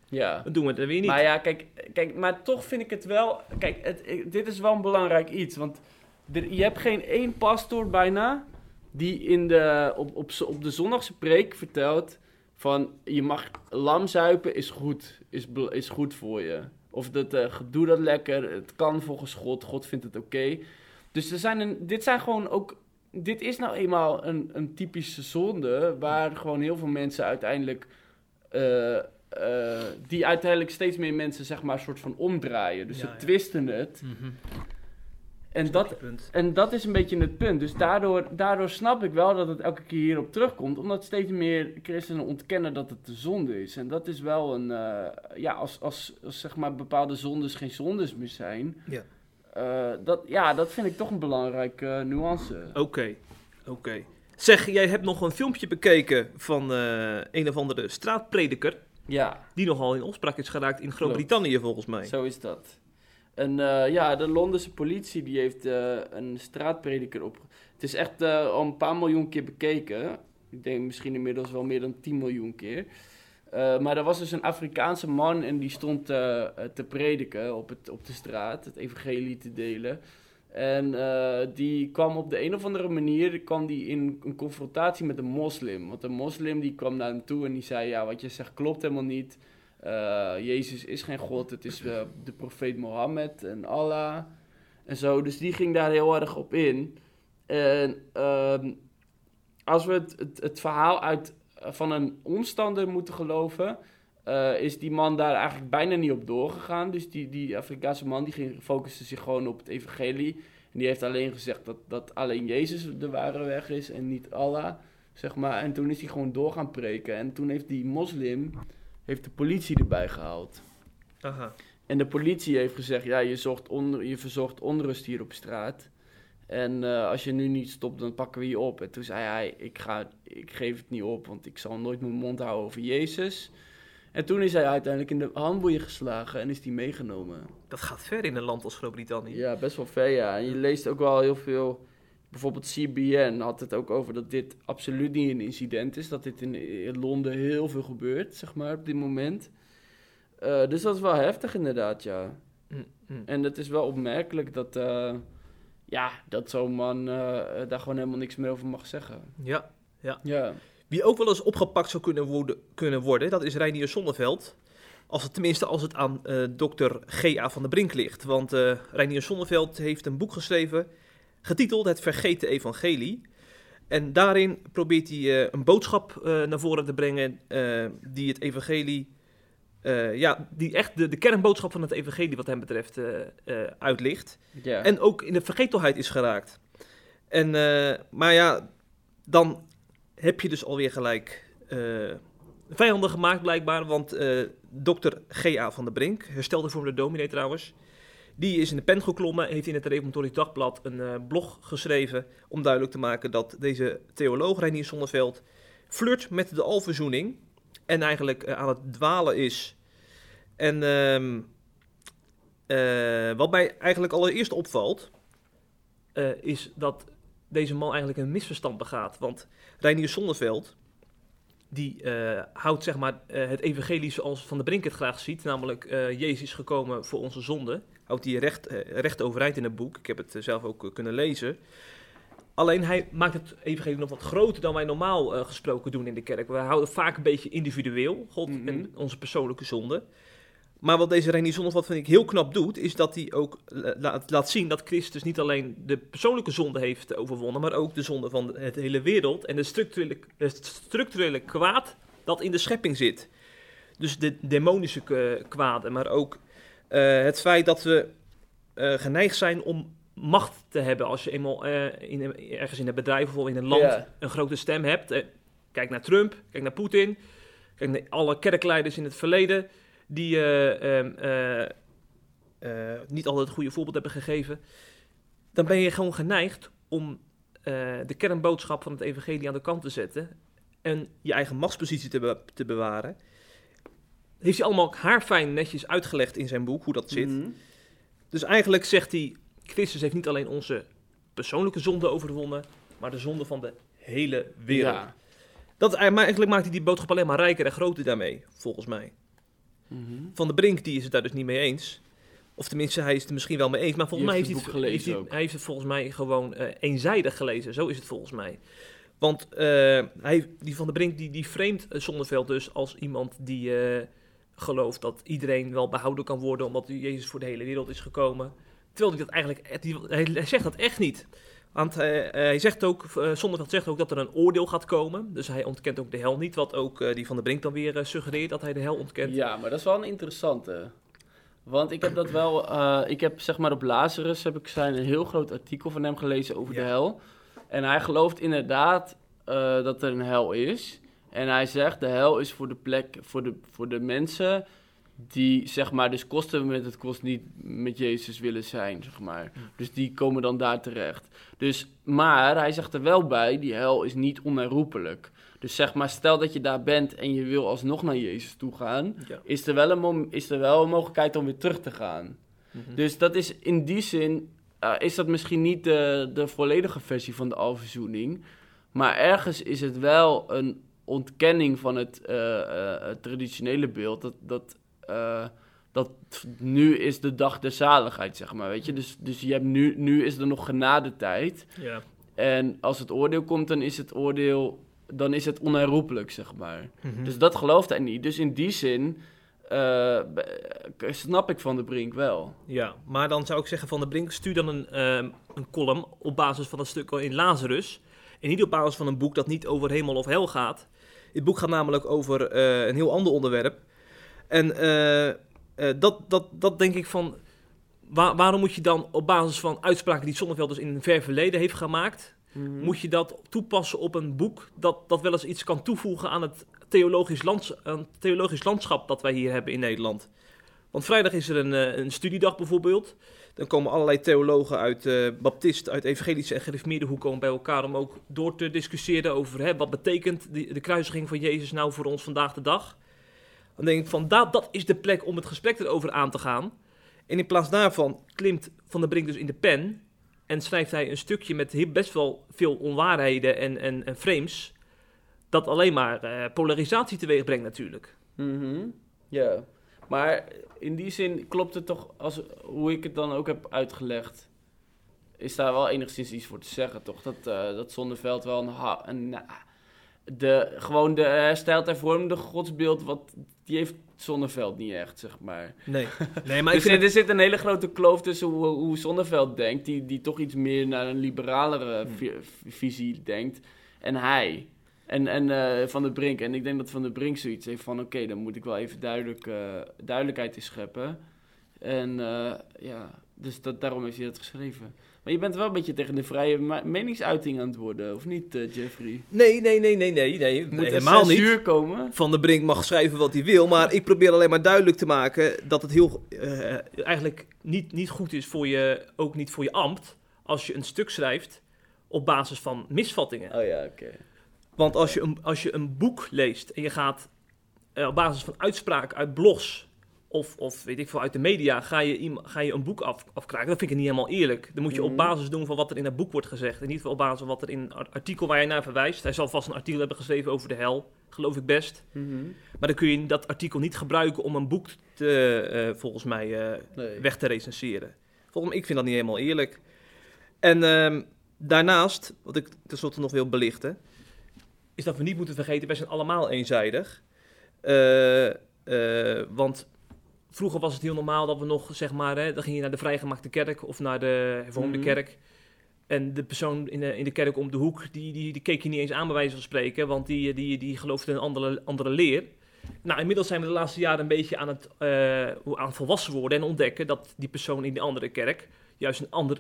ja. Dan doen we dan weer niet. Maar ja, kijk, kijk, maar toch vind ik het wel. Kijk, het, dit is wel een belangrijk iets. Want er, je hebt geen één pastoor bijna die in de, op, op, op de zondagse preek vertelt van je mag lam zuipen is goed, is, is goed voor je. Of dat, eh, doe dat lekker, het kan volgens God, God vindt het oké. Dus er zijn een, dit zijn gewoon ook, dit is nou eenmaal een, een typische zonde waar gewoon heel veel mensen uiteindelijk, eh, eh, die uiteindelijk steeds meer mensen zeg maar een soort van omdraaien. Dus Ja, ze ja. twisten het. Mhm. En dat, en dat is een beetje het punt. Dus daardoor, daardoor snap ik wel dat het elke keer hierop terugkomt. Omdat steeds meer christenen ontkennen dat het de zonde is. En dat is wel een... eh, ja, als, als, als zeg maar bepaalde zondes geen zondes meer zijn... Ja. eh, dat, ja, dat vind ik toch een belangrijke eh, nuance. Oké, oké. Zeg, jij hebt nog een filmpje bekeken van eh, een of andere straatprediker... Ja, die nogal in opspraak is geraakt in Groot-Brittannië volgens mij. zo is dat. En eh, ja, de Londense politie die heeft eh, een straatprediker op... Het is echt eh, al een paar miljoen keer bekeken. Ik denk misschien inmiddels wel meer dan 10 miljoen keer. Maar er was dus een Afrikaanse man en die stond te prediken op, het, op de straat, het evangelie te delen. En die kwam op de een of andere manier kwam die in een confrontatie met een moslim. Want een moslim die kwam naar hem toe en die zei, ja, wat je zegt klopt helemaal niet. Eh, Jezus is geen God, het is eh, de profeet Mohammed en Allah en zo. Dus die ging daar heel erg op in. En ehm, als we het, het, verhaal uit, van een omstander moeten geloven, eh, is die man daar eigenlijk bijna niet op doorgegaan. Dus die, die Afrikaanse man die ging, focuste zich gewoon op het evangelie. En die heeft alleen gezegd dat, dat alleen Jezus de ware weg is en niet Allah, zeg maar. En toen is hij gewoon door gaan preken. En toen heeft die moslim heeft de politie erbij gehaald. Aha. En de politie heeft gezegd, ja, je, zocht on, je verzorgt onrust hier op straat. En eh, als je nu niet stopt, dan pakken we je op. En toen zei hij, ik, ga, ik geef het niet op, want ik zal nooit mijn mond houden over Jezus. En toen is hij uiteindelijk in de handboeien geslagen en is hij meegenomen. Dat gaat ver in een land als Groot-Brittannië. Ja, best wel ver, ja. En je leest ook wel heel veel... Bijvoorbeeld CBN had het ook over dat dit absoluut niet een incident is. Dat dit in, in Londen heel veel gebeurt, zeg maar, op dit moment. Eh, dus dat is wel heftig inderdaad, ja. Mm, mm. En het is wel opmerkelijk dat, eh, ja, dat zo'n man eh, daar gewoon helemaal niks meer over mag zeggen. Ja. Ja, Wie ook wel eens opgepakt zou kunnen worden, kunnen worden dat is Reinier Zonneveld. Als het, tenminste als het aan dokter G.A. van der Brink ligt. Want Reinier Zonneveld heeft een boek geschreven, getiteld Het Vergeten Evangelie. En daarin probeert hij eh, een boodschap eh, naar voren te brengen eh, die het evangelie... ja, die echt de, de kernboodschap van het evangelie wat hem betreft uitlicht. ja. En ook in de vergetelheid is geraakt. En, maar ja, dan heb je dus alweer gelijk vijanden gemaakt blijkbaar. Want dokter G.A. van der Brink, herstelde dominee trouwens... die is in de pen geklommen en heeft in het Reformatorisch Dagblad een eh, blog geschreven... om duidelijk te maken dat deze theoloog Reinier Zonneveld flirt met de alverzoening... en eigenlijk eh, aan het dwalen is. En ehm, eh, wat mij eigenlijk allereerst opvalt, is dat deze man eigenlijk een misverstand begaat. Want Reinier Zonneveld, die houdt zeg maar het evangelie zoals Van der Brink het graag ziet, namelijk Jezus is gekomen voor onze zonde. Houdt hij recht, eh, recht overeind in het boek. Ik heb het eh, zelf ook eh, kunnen lezen. Alleen hij maakt het evangelie nog wat groter dan wij normaal gesproken doen in de kerk. We houden vaak een beetje individueel, God Mhm. en onze persoonlijke zonde. Maar wat deze Reinier Zonneveld vind ik heel knap doet, is dat hij ook la- laat, laat zien dat Christus niet alleen de persoonlijke zonde heeft overwonnen, maar ook de zonde van het hele wereld en de structurele, het structurele kwaad dat in de schepping zit. Dus de demonische kwaden, maar ook eh, het feit dat we eh, geneigd zijn om macht te hebben als je eenmaal eh, in, ergens in een bedrijf of in een land een grote stem hebt. Kijk naar Trump, kijk naar Poetin, kijk naar alle kerkleiders in het verleden die eh, ehm, eh, eh, niet altijd het goede voorbeeld hebben gegeven. Dan ben je gewoon geneigd om de kernboodschap van het evangelie aan de kant te zetten en je eigen machtspositie te, be- te bewaren. Heeft hij allemaal haarfijn netjes uitgelegd in zijn boek hoe dat zit. Mhm. Dus eigenlijk zegt hij, Christus heeft niet alleen onze persoonlijke zonde overwonnen, maar de zonde van de hele wereld. Ja. Dat, maar eigenlijk maakt hij die boodschap alleen maar rijker en groter daarmee, volgens mij. Mhm. Van de Brink die is het daar dus niet mee eens. Of tenminste, hij is het er misschien wel mee eens. Maar volgens mij heeft heeft het hij, het, heeft gelezen hij, hij heeft het volgens mij gewoon eh, eenzijdig gelezen. Zo is het volgens mij. Want eh, hij, die Van de Brink die, die framet eh, Zonneveld dus als iemand die eh, gelooft dat iedereen wel behouden kan worden omdat Jezus voor de hele wereld is gekomen. Terwijl hij dat eigenlijk, hij, hij zegt dat echt niet. Want eh, eh, hij zegt ook, eh, Zonneveld zegt ook dat er een oordeel gaat komen. Dus hij ontkent ook de hel niet. Wat ook eh, die Van de Brink dan weer eh, suggereert dat hij de hel ontkent. Ja, maar dat is wel een interessante. Want ik heb dat wel, eh, ik heb zeg maar op Lazarus heb ik zijn een heel groot artikel van hem gelezen over Ja. de hel. En hij gelooft inderdaad eh, dat er een hel is. En hij zegt de hel is voor de plek, voor de, voor de mensen die zeg maar dus kosten met het kost niet met Jezus willen zijn, zeg maar. Dus die komen dan daar terecht. Dus, maar hij zegt er wel bij, die hel is niet onherroepelijk. Dus zeg maar, stel dat je daar bent en je wil alsnog naar Jezus toe gaan, Ja. is er wel een, is er wel een mogelijkheid om weer terug te gaan. Mhm. Dus dat is in die zin, eh, is dat misschien niet de, de volledige versie van de alverzoening. Maar ergens is het wel een ontkenning van het eh, eh, het traditionele beeld. Dat, dat, eh, dat nu is de dag der zaligheid, zeg maar. Weet je? Dus, dus je hebt nu, nu is er nog genadetijd. Ja. En als het oordeel komt, dan is het oordeel, dan is het onherroepelijk, zeg maar. Mhm. Dus dat gelooft hij niet. Dus in die zin snap ik Van de Brink wel. Ja, maar dan zou ik zeggen van de Brink, stuur dan een, ehm, een column op basis van een stuk in Lazarus. En niet op basis van een boek dat niet over hemel of hel gaat. Dit boek gaat namelijk over eh, een heel ander onderwerp. En eh, eh, dat, dat, dat denk ik van, waar- waarom moet je dan op basis van uitspraken die Zonneveld dus in een ver verleden heeft gemaakt, moet je dat toepassen op een boek dat, dat wel eens iets kan toevoegen aan het theologisch, lands, aan het theologisch landschap dat wij hier hebben in Nederland. Want vrijdag is er een, een studiedag bijvoorbeeld. Dan komen allerlei theologen uit eh baptist, uit evangelische en gereformeerde hoek komen bij elkaar om ook door te discussiëren over hè, wat betekent die, de kruisiging van Jezus nou voor ons vandaag de dag. Dan denk ik van dat, dat is de plek om het gesprek erover aan te gaan. En in plaats daarvan klimt Van der Brink dus in de pen en schrijft hij een stukje met best wel veel onwaarheden en, en, frames. Dat alleen maar eh, polarisatie teweeg brengt natuurlijk. Mhm. Ja, maar in die zin klopt het toch, als, hoe ik het dan ook heb uitgelegd, is daar wel enigszins iets voor te zeggen, toch? Dat, eh dat Zonneveld wel een, ha- een nou, de, gewoon de hersteld hervormde godsbeeld, wat, die heeft Zonneveld niet echt, zeg maar. Nee, nee maar ik vind er, zit een hele grote kloof tussen hoe, hoe Zonneveld denkt, die, die toch iets meer naar een liberalere Hmm. vi- visie denkt, en hij. En, en eh, Van der Brink. En ik denk dat Van der Brink zoiets heeft van... oké, dan moet ik wel even duidelijk, eh, duidelijkheid in scheppen. En eh, ja, dus dat, daarom heeft hij dat geschreven. Maar je bent wel een beetje tegen de vrije meningsuiting aan het worden, of niet, eh, Jeffrey? Nee, nee, nee, nee, nee, nee, Moet nee helemaal niet. komen? Van der Brink mag schrijven wat hij wil, maar ik probeer alleen maar duidelijk te maken dat het heel eh, eigenlijk niet, niet goed is voor je, ook niet voor je ambt, als je een stuk schrijft op basis van misvattingen. Oh ja, oké. Want als je een, als je een boek leest en je gaat eh, op basis van uitspraken uit blogs of, of weet ik veel uit de media, ga je, ga je een boek af, afkraken. Dat vind ik niet helemaal eerlijk. Dan moet je op Mhm. basis doen van wat er in dat boek wordt gezegd. En niet op basis van wat er in een artikel waar je naar verwijst. Hij zal vast een artikel hebben geschreven over de hel, geloof ik best. Mhm. Maar dan kun je dat artikel niet gebruiken om een boek te, eh, volgens mij eh, Nee. weg te recenseren. Volgens mij, ik vind dat niet helemaal eerlijk. En ehm, daarnaast, wat ik tenslotte nog wil belichten, is dat we niet moeten vergeten, wij zijn allemaal eenzijdig. Eh, eh, want vroeger was het heel normaal dat we nog, zeg maar, hè, dan ging je naar de vrijgemaakte kerk of naar de hervormde Mhm. kerk. En de persoon in de, in de kerk om de hoek, die, die, die keek je niet eens aan bij wijze van spreken, want die, die, die geloofde in een andere, andere leer. Nou, inmiddels zijn we de laatste jaren een beetje aan het, eh, aan het volwassen worden en ontdekken dat die persoon in die andere kerk juist een ander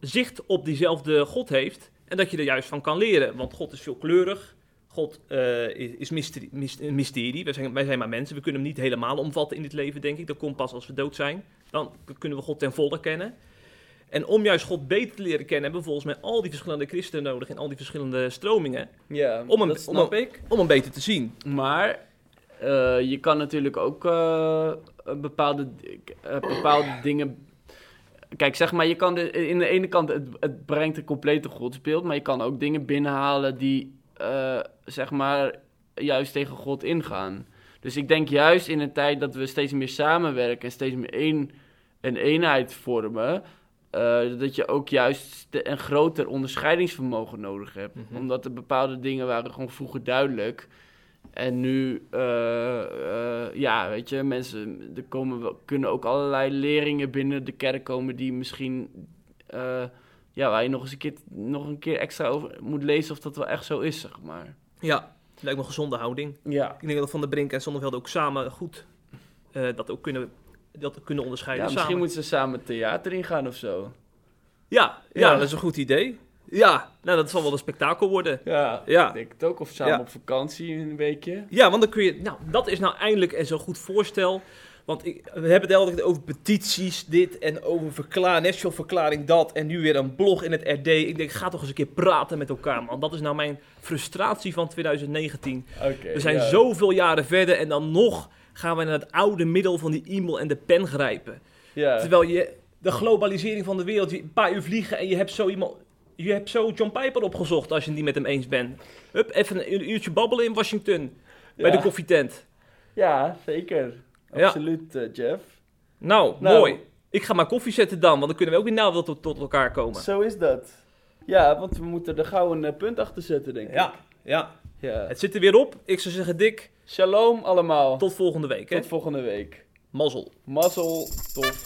zicht op diezelfde God heeft. En dat je er juist van kan leren. Want God is veelkleurig. God eh, is, mysterie, mysterie. Wij zijn, wij zijn maar mensen. We kunnen hem niet helemaal omvatten in dit leven, denk ik. Dat komt pas als we dood zijn. Dan kunnen we God ten volle kennen. En om juist God beter te leren kennen, hebben we volgens mij al die verschillende christenen nodig en al die verschillende stromingen. Ja, Om hem- dat om hem- ik. Om hem beter te zien. Maar eh, je kan natuurlijk ook eh, bepaalde, bepaalde dingen. Kijk, zeg maar, je kan de, in de ene kant, het, het brengt een complete godsbeeld, maar je kan ook dingen binnenhalen die, eh, zeg maar, juist tegen God ingaan. Dus ik denk juist in een tijd dat we steeds meer samenwerken en steeds meer één, een eenheid vormen, eh, dat je ook juist st- een groter onderscheidingsvermogen nodig hebt. Mhm. Omdat er bepaalde dingen waren gewoon vroeger duidelijk. En nu, eh, eh, ja, weet je, mensen, er komen, wel- kunnen ook allerlei leringen binnen de kerk komen die misschien, eh, ja, waar je nog eens een keer, nog een keer extra over moet lezen of dat wel echt zo is, zeg maar. Ja, lijkt me een gezonde houding. Ja, Ik denk dat Van der Brink en Zonneveld ook samen goed dat ook kunnen, dat kunnen onderscheiden. ja misschien samen. moeten ze samen theater ingaan of zo. Ja, ja, Ja. dat is een goed idee. Ja, nou dat zal wel een spektakel worden. Ja, Ja. ik denk het ook. Of samen Ja. op vakantie een weekje. Ja, want dan kun je... Nou, dat is nou eindelijk een zo goed voorstel. Want ik, we hebben het altijd over petities, dit en over verklaar, national verklaring dat. En nu weer een blog in het RD. Ik denk, ga toch eens een keer praten met elkaar, man. Dat is nou mijn frustratie van 2019. Oké. We zijn ja. zoveel jaren verder en dan nog gaan we naar het oude middel van die e-mail en de pen grijpen. Ja. Terwijl je de globalisering van de wereld, je een paar uur vliegen en je hebt zo iemand, je hebt zo John Piper opgezocht als je het niet met hem eens bent. Hup, even een uurtje babbelen in Washington bij de koffietent. Ja, zeker. Ja. Absoluut, eh, Jeff. Nou, Nou. mooi. Ik ga maar koffie zetten dan, want dan kunnen we ook weer nauw tot, tot elkaar komen. Zo is dat. Ja, want we moeten er gauw een eh, punt achter zetten, denk Ja, ik. ja. Ja. Het zit er weer op. Ik zou zeggen, Dick, Shalom allemaal. tot volgende week. Hè? Tot volgende week. Mazzel. Mazzel, tof.